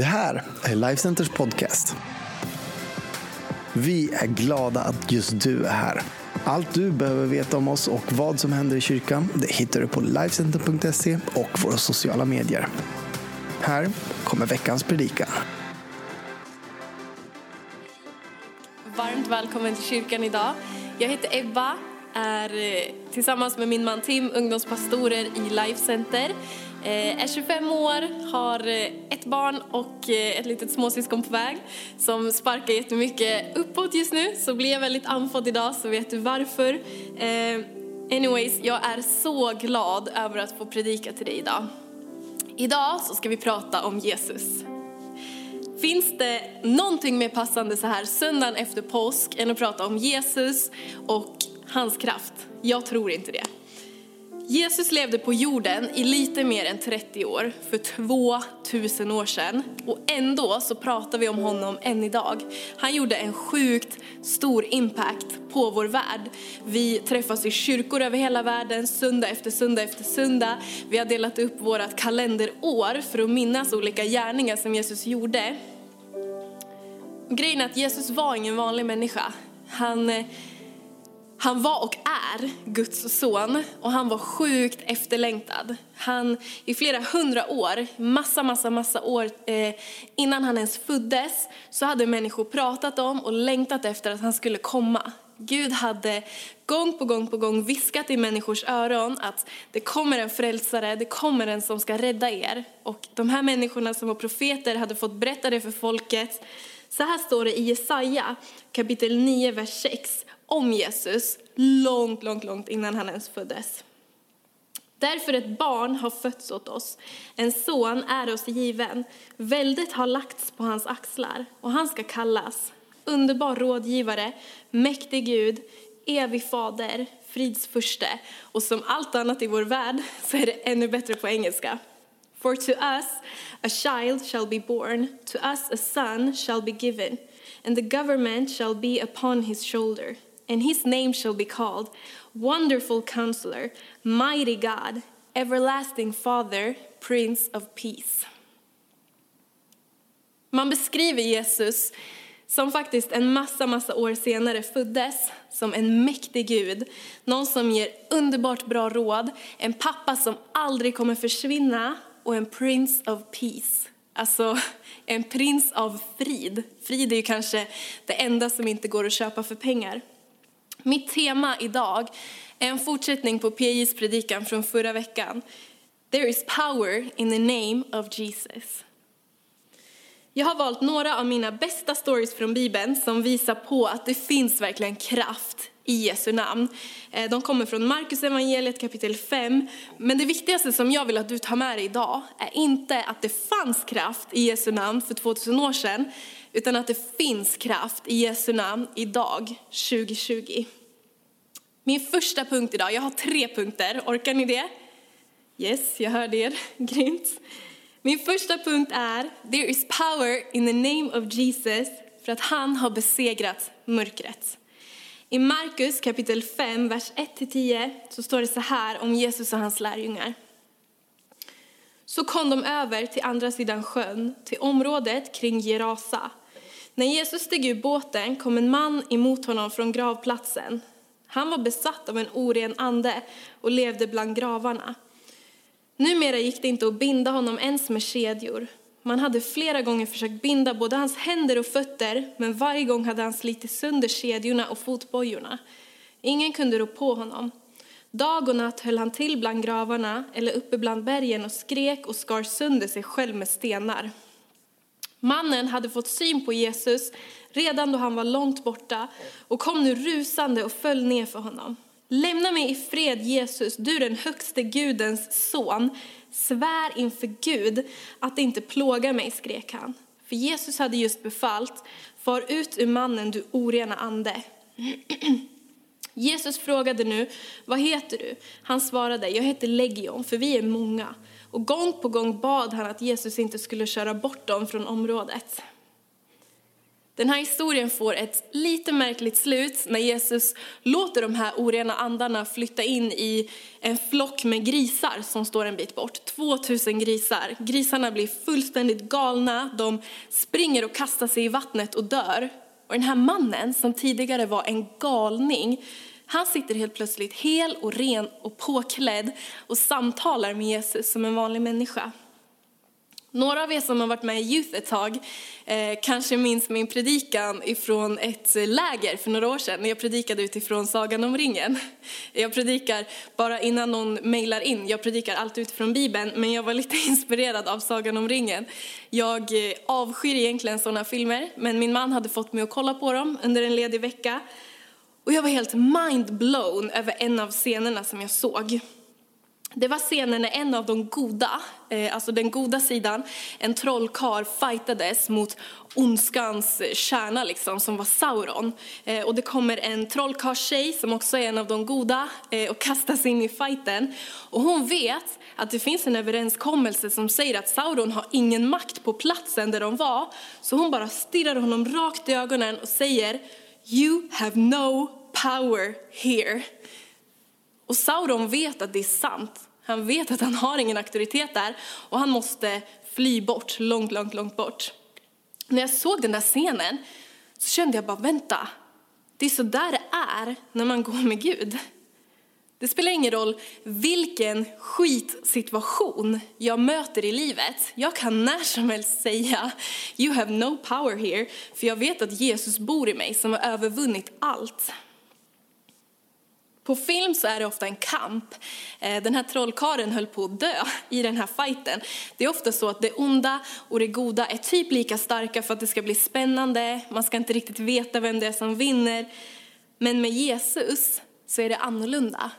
Det här är Lifecenters podcast. Vi är glada att just du är här. Allt du behöver veta om oss och vad som händer i kyrkan det hittar du på Lifecenter.se och våra sociala medier. Här kommer veckans predikan. Varmt välkommen till kyrkan idag. Jag heter Ebba, är eh, tillsammans med min man Tim ungdomspastorer i Lifecenter. Eh, är 25 år, har eh, ett barn och eh, ett litet småsyskon på väg som sparkar jättemycket uppåt just nu. Så blir jag väldigt andfådd idag så vet du varför. Anyways, jag är så glad över att få predika till dig idag. Idag så ska vi prata om Jesus. Finns det någonting mer passande så här söndagen efter påsk än att prata om Jesus och hans kraft? Jag tror inte det. Jesus levde på jorden i lite mer än 30 år, för 2000 år sedan. Och ändå så pratar vi om honom än idag. Han gjorde en sjukt stor impact på vår värld. Vi träffas i kyrkor över hela världen, söndag efter söndag efter söndag. Vi har delat upp vårt kalenderår för att minnas olika gärningar som Jesus gjorde. Och grejen är att Jesus var ingen vanlig människa. Han, eh, han var och är Guds son och han var sjukt efterlängtad. Han, I flera hundra år, massa, massa, massa år eh, innan han ens föddes så hade människor pratat om och längtat efter att han skulle komma. Gud hade gång på gång på gång viskat i människors öron att det kommer en frälsare, det kommer en som ska rädda er. Och de här människorna som var profeter hade fått berätta det för folket. Så här står det i Jesaja kapitel 9, vers 6 om Jesus långt, långt, långt innan han ens föddes. Därför ett barn har fötts åt oss, en son är oss given. Väldet har lagts på hans axlar och han ska kallas underbar rådgivare, mäktig Gud, evig fader, fridsfurste. Och som allt annat i vår värld så är det ännu bättre på engelska. For to us a child shall be born, to us a son shall be given, and the government shall be upon his shoulder. And his name shall be called Wonderful Counselor, Mighty God, Everlasting Father, Prince of Peace. Man beskriver Jesus som faktiskt en massa, massa år senare föddes som en mäktig Gud. Någon som ger underbart bra råd, en pappa som aldrig kommer försvinna och en Prince of Peace. Alltså en prins av frid. Frid är ju kanske det enda som inte går att köpa för pengar. Mitt tema idag är en fortsättning på PJs predikan från förra veckan. There is power in the name of Jesus. Jag har valt några av mina bästa stories från Bibeln som visar på att det finns verkligen kraft i Jesu namn. Eh, de kommer från Markus evangeliet kapitel 5. Men det viktigaste som jag vill att du tar med dig idag är inte att det fanns kraft i Jesu namn för 2000 år sedan, utan att det finns kraft i Jesu namn idag, 2020. Min första punkt idag, jag har tre punkter, orkar ni det? Yes, jag hörde er, grymt. Min första punkt är, there is power in the name of Jesus, för att han har besegrat mörkret. I Markus kapitel 5, vers 1-10 så står det så här om Jesus och hans lärjungar. Så kom de över till andra sidan sjön, till området kring Gerasa. När Jesus steg ur båten kom en man emot honom från gravplatsen. Han var besatt av en oren ande och levde bland gravarna. Numera gick det inte att binda honom ens med kedjor. Man hade flera gånger försökt binda både hans händer och fötter, men varje gång hade han slitit sönder kedjorna och fotbojorna. Ingen kunde rå på honom. Dag och natt höll han till bland gravarna eller uppe bland bergen och skrek och skar sönder sig själv med stenar. Mannen hade fått syn på Jesus redan då han var långt borta och kom nu rusande och föll ner för honom. Lämna mig i fred Jesus, du den högste Gudens son. Svär inför Gud att inte plåga mig, skrek han. För Jesus hade just befallt, far ut ur mannen du orena ande. Jesus frågade nu, vad heter du? Han svarade, jag heter Legion, för vi är många. Och gång på gång bad han att Jesus inte skulle köra bort dem från området. Den här historien får ett lite märkligt slut när Jesus låter de här orena andarna flytta in i en flock med grisar som står en bit bort. 2000 grisar. Grisarna blir fullständigt galna, de springer och kastar sig i vattnet och dör. Och den här mannen som tidigare var en galning, han sitter helt plötsligt hel och ren och påklädd och samtalar med Jesus som en vanlig människa. Några av er som har varit med i Youth ett tag eh, kanske minns min predikan ifrån ett läger för några år sedan när jag predikade utifrån Sagan om ringen. Jag predikar bara innan någon mejlar in, jag predikar alltid utifrån Bibeln men jag var lite inspirerad av Sagan om ringen. Jag eh, avskyr egentligen sådana filmer men min man hade fått mig att kolla på dem under en ledig vecka och jag var helt mind blown över en av scenerna som jag såg. Det var scenen när en av de goda, eh, alltså den goda sidan, en trollkarl fightades mot ondskans kärna liksom, som var Sauron. Eh, och det kommer en trollkarlstjej som också är en av de goda eh, och kastas in i fighten. Och hon vet att det finns en överenskommelse som säger att Sauron har ingen makt på platsen där de var. Så hon bara stirrar honom rakt i ögonen och säger You have no power here. Och Sauron vet att det är sant. Han vet att han har ingen auktoritet där och han måste fly bort, långt, långt, långt bort. När jag såg den där scenen så kände jag bara, vänta, det är så där det är när man går med Gud. Det spelar ingen roll vilken skitsituation jag möter i livet. Jag kan när som helst säga you have no power here, för jag vet att Jesus bor i mig som har övervunnit allt. På film så är det ofta en kamp. Eh, den här trollkaren höll på att dö i den här fighten. Det är ofta så att det onda och det goda är typ lika starka för att det ska bli spännande. Man ska inte riktigt veta vem det är som vinner. Men med Jesus så är det annorlunda.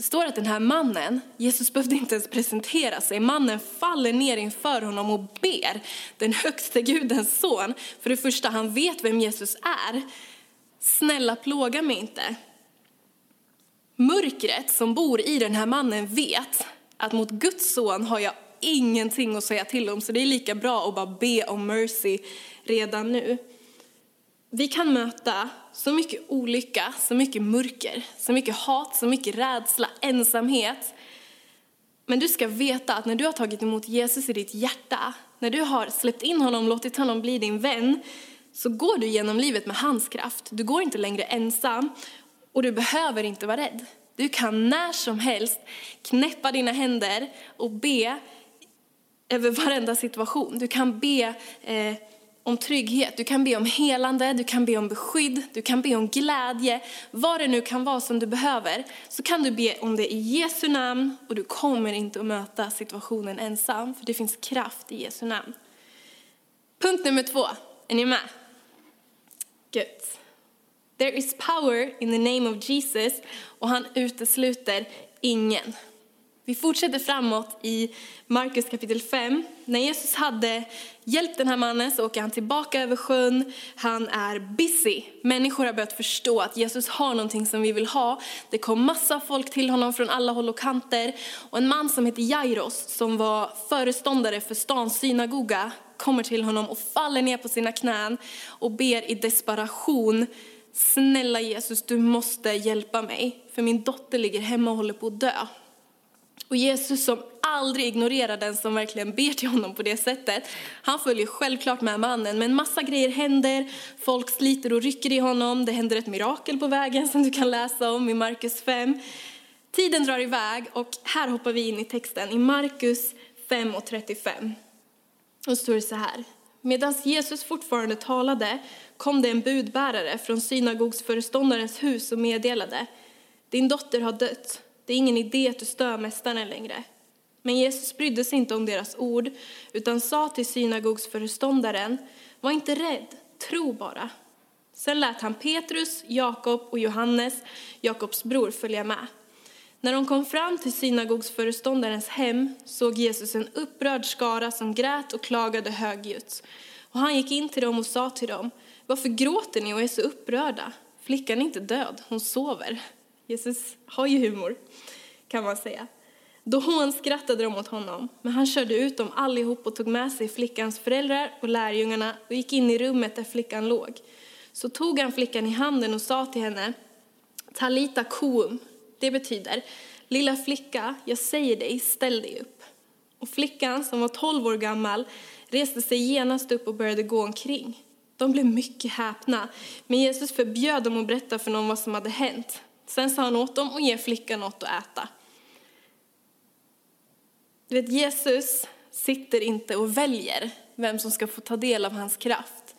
Det står att den här mannen, Jesus behövde inte ens presentera sig, mannen faller ner inför honom och ber den högste Gudens son. För det första, han vet vem Jesus är. Snälla plåga mig inte. Mörkret som bor i den här mannen vet att mot Guds son har jag ingenting att säga till om, så det är lika bra att bara be om mercy redan nu. Vi kan möta så mycket olycka, så mycket mörker, så mycket hat, så mycket rädsla, ensamhet. Men du ska veta att när du har tagit emot Jesus i ditt hjärta, när du har släppt in honom, låtit honom bli din vän, så går du genom livet med hans kraft. Du går inte längre ensam och du behöver inte vara rädd. Du kan när som helst knäppa dina händer och be över varenda situation. Du kan be eh, om trygghet, du kan be om helande, du kan be om beskydd, du kan be om glädje. Vad det nu kan vara som du behöver så kan du be om det i Jesu namn och du kommer inte att möta situationen ensam för det finns kraft i Jesu namn. Punkt nummer två, är ni med? Gött. There is power in the name of Jesus och han utesluter ingen. Vi fortsätter framåt i Markus kapitel 5. När Jesus hade hjälpt den här mannen så åker han tillbaka över sjön. Han är busy. Människor har börjat förstå att Jesus har någonting som vi vill ha. Det kom massa folk till honom från alla håll och kanter. Och en man som heter Jairos som var föreståndare för stans synagoga kommer till honom och faller ner på sina knän och ber i desperation snälla Jesus, du måste hjälpa mig, för min dotter ligger hemma och håller på att dö. Och Jesus som aldrig ignorerar den som verkligen ber till honom på det sättet, han följer självklart med mannen, men massa grejer händer, folk sliter och rycker i honom, det händer ett mirakel på vägen som du kan läsa om i Markus 5. Tiden drar iväg och här hoppar vi in i texten i Markus 5 och 35. Och står det så här. Medan Jesus fortfarande talade kom det en budbärare från synagogsföreståndarens hus och meddelade Din dotter har dött. Det är ingen idé att du stör mästaren längre. Men Jesus brydde sig inte om deras ord utan sa till synagogsföreståndaren Var inte rädd, tro bara. Sen lät han Petrus, Jakob och Johannes, Jakobs bror, följa med. När de kom fram till synagogsföreståndarens hem såg Jesus en upprörd skara som grät och klagade högljutt. Och han gick in till dem och sa till dem, varför gråter ni och är så upprörda? Flickan är inte död, hon sover. Jesus har ju humor, kan man säga. Då hånskrattade de åt honom, men han körde ut dem allihop och tog med sig flickans föräldrar och lärjungarna och gick in i rummet där flickan låg. Så tog han flickan i handen och sa till henne, Talita koum, det betyder, lilla flicka, jag säger dig, ställ dig upp. Och flickan, som var tolv år gammal, reste sig genast upp och började gå omkring. De blev mycket häpna, men Jesus förbjöd dem att berätta för någon vad som hade hänt. Sen sa han åt dem att ge flickan något att äta. Du vet, Jesus sitter inte och väljer vem som ska få ta del av hans kraft.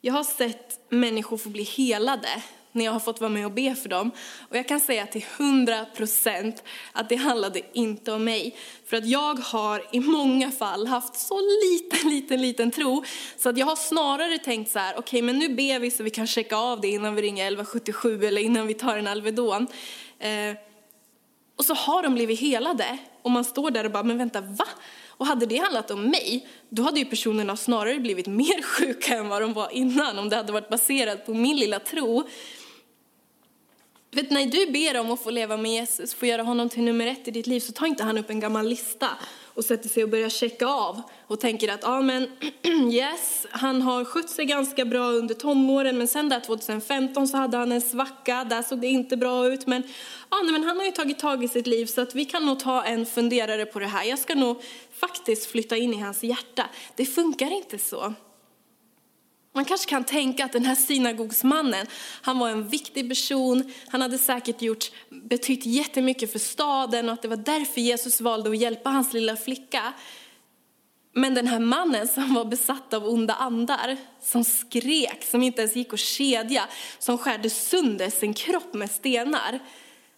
Jag har sett människor få bli helade när jag har fått vara med och be för dem. Och jag kan säga till hundra procent att det handlade inte om mig. För att jag har i många fall haft så liten, liten, liten tro. Så att jag har snarare tänkt så här, okej okay, men nu ber vi så vi kan checka av det innan vi ringer 1177 eller innan vi tar en Alvedon. Eh, och så har de blivit helade. Och man står där och bara, men vänta, va? Och hade det handlat om mig, då hade ju personerna snarare blivit mer sjuka än vad de var innan, om det hade varit baserat på min lilla tro. Vet, när du ber om att få leva med Jesus, få göra honom till nummer ett i ditt liv, så tar inte han upp en gammal lista och sätter sig och börjar checka av och tänker att ja men yes, han har skött sig ganska bra under tonåren men sen där 2015 så hade han en svacka, där såg det inte bra ut men, ja, nej, men han har ju tagit tag i sitt liv så att vi kan nog ta en funderare på det här. Jag ska nog faktiskt flytta in i hans hjärta. Det funkar inte så. Man kanske kan tänka att den här synagogsmannen, han var en viktig person, han hade säkert gjort, betytt jättemycket för staden och att det var därför Jesus valde att hjälpa hans lilla flicka. Men den här mannen som var besatt av onda andar, som skrek, som inte ens gick att kedja, som skärde sönder sin kropp med stenar.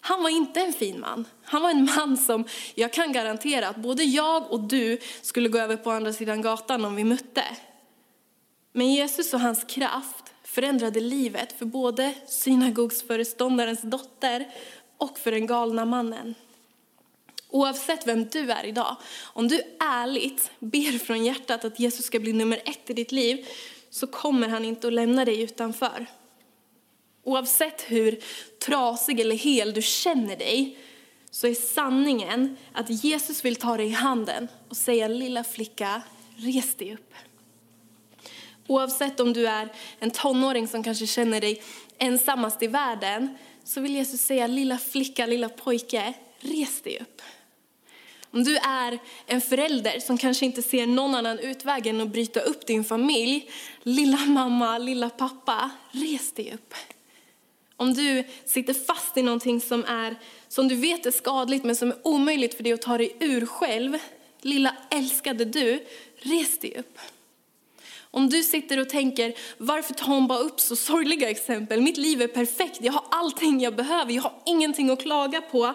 Han var inte en fin man. Han var en man som jag kan garantera att både jag och du skulle gå över på andra sidan gatan om vi mötte. Men Jesus och hans kraft förändrade livet för både synagogsföreståndarens dotter och för den galna mannen. Oavsett vem du är idag, om du ärligt ber från hjärtat att Jesus ska bli nummer ett i ditt liv, så kommer han inte att lämna dig utanför. Oavsett hur trasig eller hel du känner dig, så är sanningen att Jesus vill ta dig i handen och säga lilla flicka, res dig upp. Oavsett om du är en tonåring som kanske känner dig ensammast i världen, så vill Jesus säga lilla flicka, lilla pojke, res dig upp. Om du är en förälder som kanske inte ser någon annan utväg än att bryta upp din familj, lilla mamma, lilla pappa, res dig upp. Om du sitter fast i någonting som, är, som du vet är skadligt men som är omöjligt för dig att ta dig ur själv, lilla älskade du, res dig upp. Om du sitter och tänker, varför tar hon bara upp så sorgliga exempel? Mitt liv är perfekt, jag har allting jag behöver, jag har ingenting att klaga på.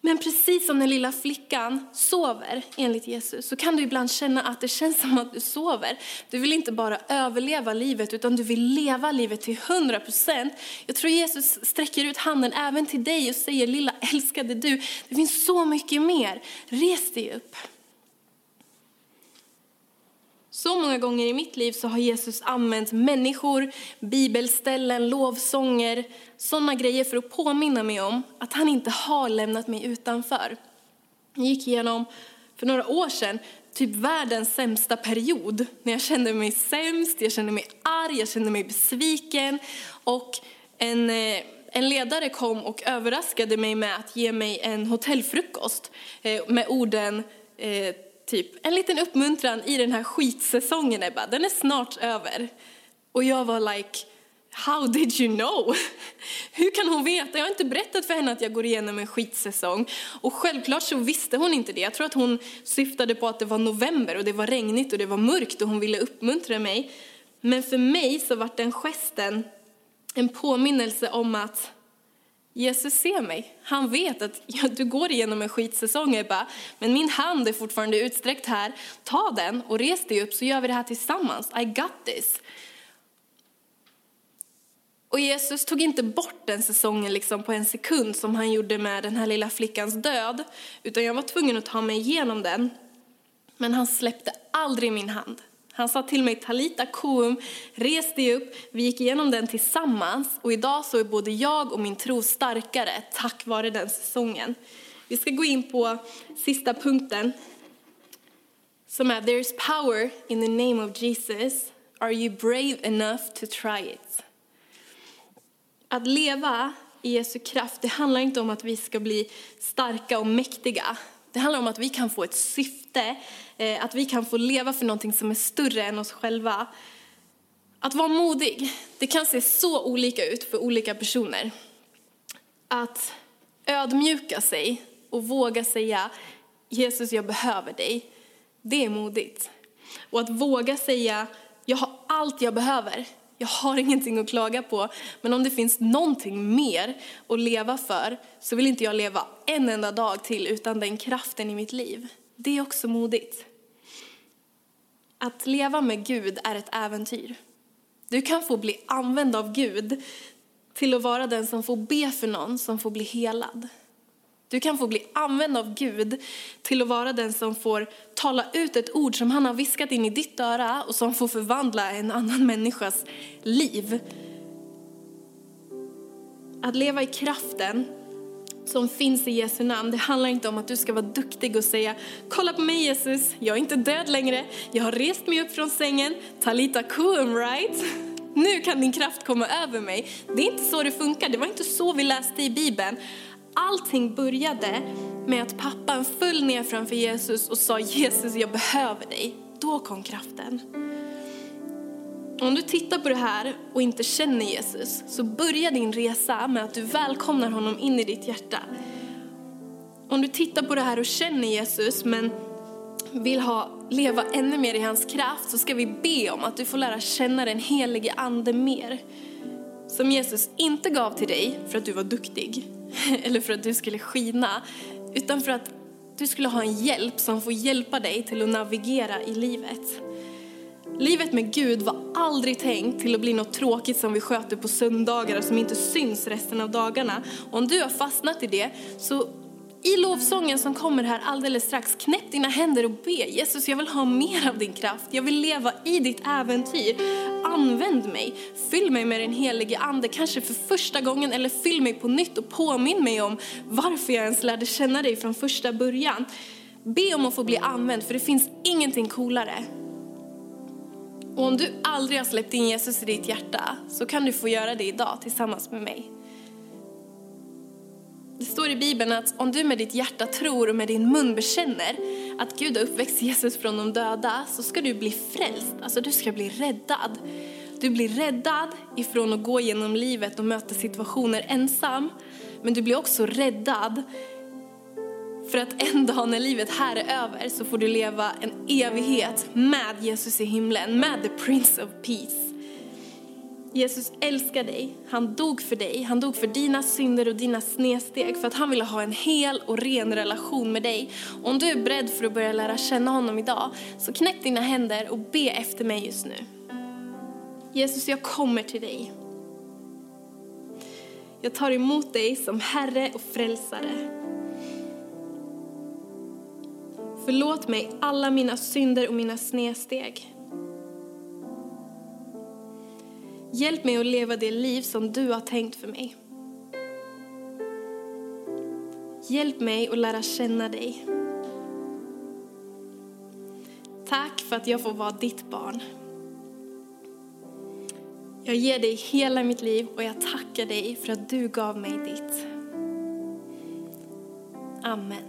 Men precis som den lilla flickan sover enligt Jesus så kan du ibland känna att det känns som att du sover. Du vill inte bara överleva livet utan du vill leva livet till 100 procent. Jag tror Jesus sträcker ut handen även till dig och säger lilla älskade du, det finns så mycket mer. Res dig upp. Så många gånger i mitt liv så har Jesus använt människor, bibelställen, lovsånger, sådana grejer för att påminna mig om att han inte har lämnat mig utanför. Jag gick igenom för några år sedan typ världens sämsta period. När jag kände mig sämst, jag kände mig arg, jag kände mig besviken. Och en, eh, en ledare kom och överraskade mig med att ge mig en hotellfrukost eh, med orden eh, typ en liten uppmuntran i den här skitsäsongen Ebba, den är snart över. Och jag var like, how did you know? Hur kan hon veta? Jag har inte berättat för henne att jag går igenom en skitsäsong. Och självklart så visste hon inte det. Jag tror att hon syftade på att det var november och det var regnigt och det var mörkt och hon ville uppmuntra mig. Men för mig så var den gesten en påminnelse om att Jesus ser mig. Han vet att ja, du går igenom en skitsäsong, Ebba, men min hand är fortfarande utsträckt här. Ta den och res dig upp så gör vi det här tillsammans. I got this. Och Jesus tog inte bort den säsongen liksom på en sekund som han gjorde med den här lilla flickans död, utan jag var tvungen att ta mig igenom den. Men han släppte aldrig min hand. Han sa till mig, Talita koum, res dig upp. Vi gick igenom den tillsammans och idag så är både jag och min tro starkare tack vare den säsongen. Vi ska gå in på sista punkten som är There is power in the name of Jesus. Are you brave enough to try it? Att leva i Jesu kraft, det handlar inte om att vi ska bli starka och mäktiga. Det handlar om att vi kan få ett syfte, eh, att vi kan få leva för någonting som är större än oss själva. Att vara modig, det kan se så olika ut för olika personer. Att ödmjuka sig och våga säga Jesus, jag behöver dig, det är modigt. Och att våga säga jag har allt jag behöver, jag har ingenting att klaga på, men om det finns någonting mer att leva för så vill inte jag leva en enda dag till utan den kraften i mitt liv. Det är också modigt. Att leva med Gud är ett äventyr. Du kan få bli använd av Gud till att vara den som får be för någon som får bli helad. Du kan få bli använd av Gud till att vara den som får tala ut ett ord som han har viskat in i ditt öra och som får förvandla en annan människas liv. Att leva i kraften som finns i Jesu namn, det handlar inte om att du ska vara duktig och säga kolla på mig Jesus, jag är inte död längre, jag har rest mig upp från sängen, talita kum right? Nu kan din kraft komma över mig. Det är inte så det funkar, det var inte så vi läste i Bibeln. Allting började med att pappan föll ner framför Jesus och sa Jesus jag behöver dig. Då kom kraften. Om du tittar på det här och inte känner Jesus så börja din resa med att du välkomnar honom in i ditt hjärta. Om du tittar på det här och känner Jesus men vill ha, leva ännu mer i hans kraft så ska vi be om att du får lära känna den helige ande mer. Som Jesus inte gav till dig för att du var duktig eller för att du skulle skina utan för att du skulle ha en hjälp som får hjälpa dig till att navigera i livet. Livet med Gud var aldrig tänkt till att bli något tråkigt som vi sköter på söndagar och som inte syns resten av dagarna. Och om du har fastnat i det så i lovsången som kommer här alldeles strax, knäpp dina händer och be. Jesus, jag vill ha mer av din kraft. Jag vill leva i ditt äventyr. Använd mig. Fyll mig med din helige ande, kanske för första gången, eller fyll mig på nytt och påminn mig om varför jag ens lärde känna dig från första början. Be om att få bli använd, för det finns ingenting coolare. Och om du aldrig har släppt in Jesus i ditt hjärta så kan du få göra det idag tillsammans med mig. Det står i Bibeln att om du med ditt hjärta tror och med din mun bekänner att Gud har uppväxt Jesus från de döda så ska du bli frälst, alltså du ska bli räddad. Du blir räddad ifrån att gå genom livet och möta situationer ensam, men du blir också räddad för att en dag när livet här är över så får du leva en evighet med Jesus i himlen, med the Prince of Peace. Jesus älskar dig, han dog för dig, han dog för dina synder och dina snedsteg för att han ville ha en hel och ren relation med dig. Och om du är beredd för att börja lära känna honom idag så knäck dina händer och be efter mig just nu. Jesus, jag kommer till dig. Jag tar emot dig som Herre och Frälsare. Förlåt mig alla mina synder och mina snedsteg. Hjälp mig att leva det liv som du har tänkt för mig. Hjälp mig att lära känna dig. Tack för att jag får vara ditt barn. Jag ger dig hela mitt liv och jag tackar dig för att du gav mig ditt. Amen.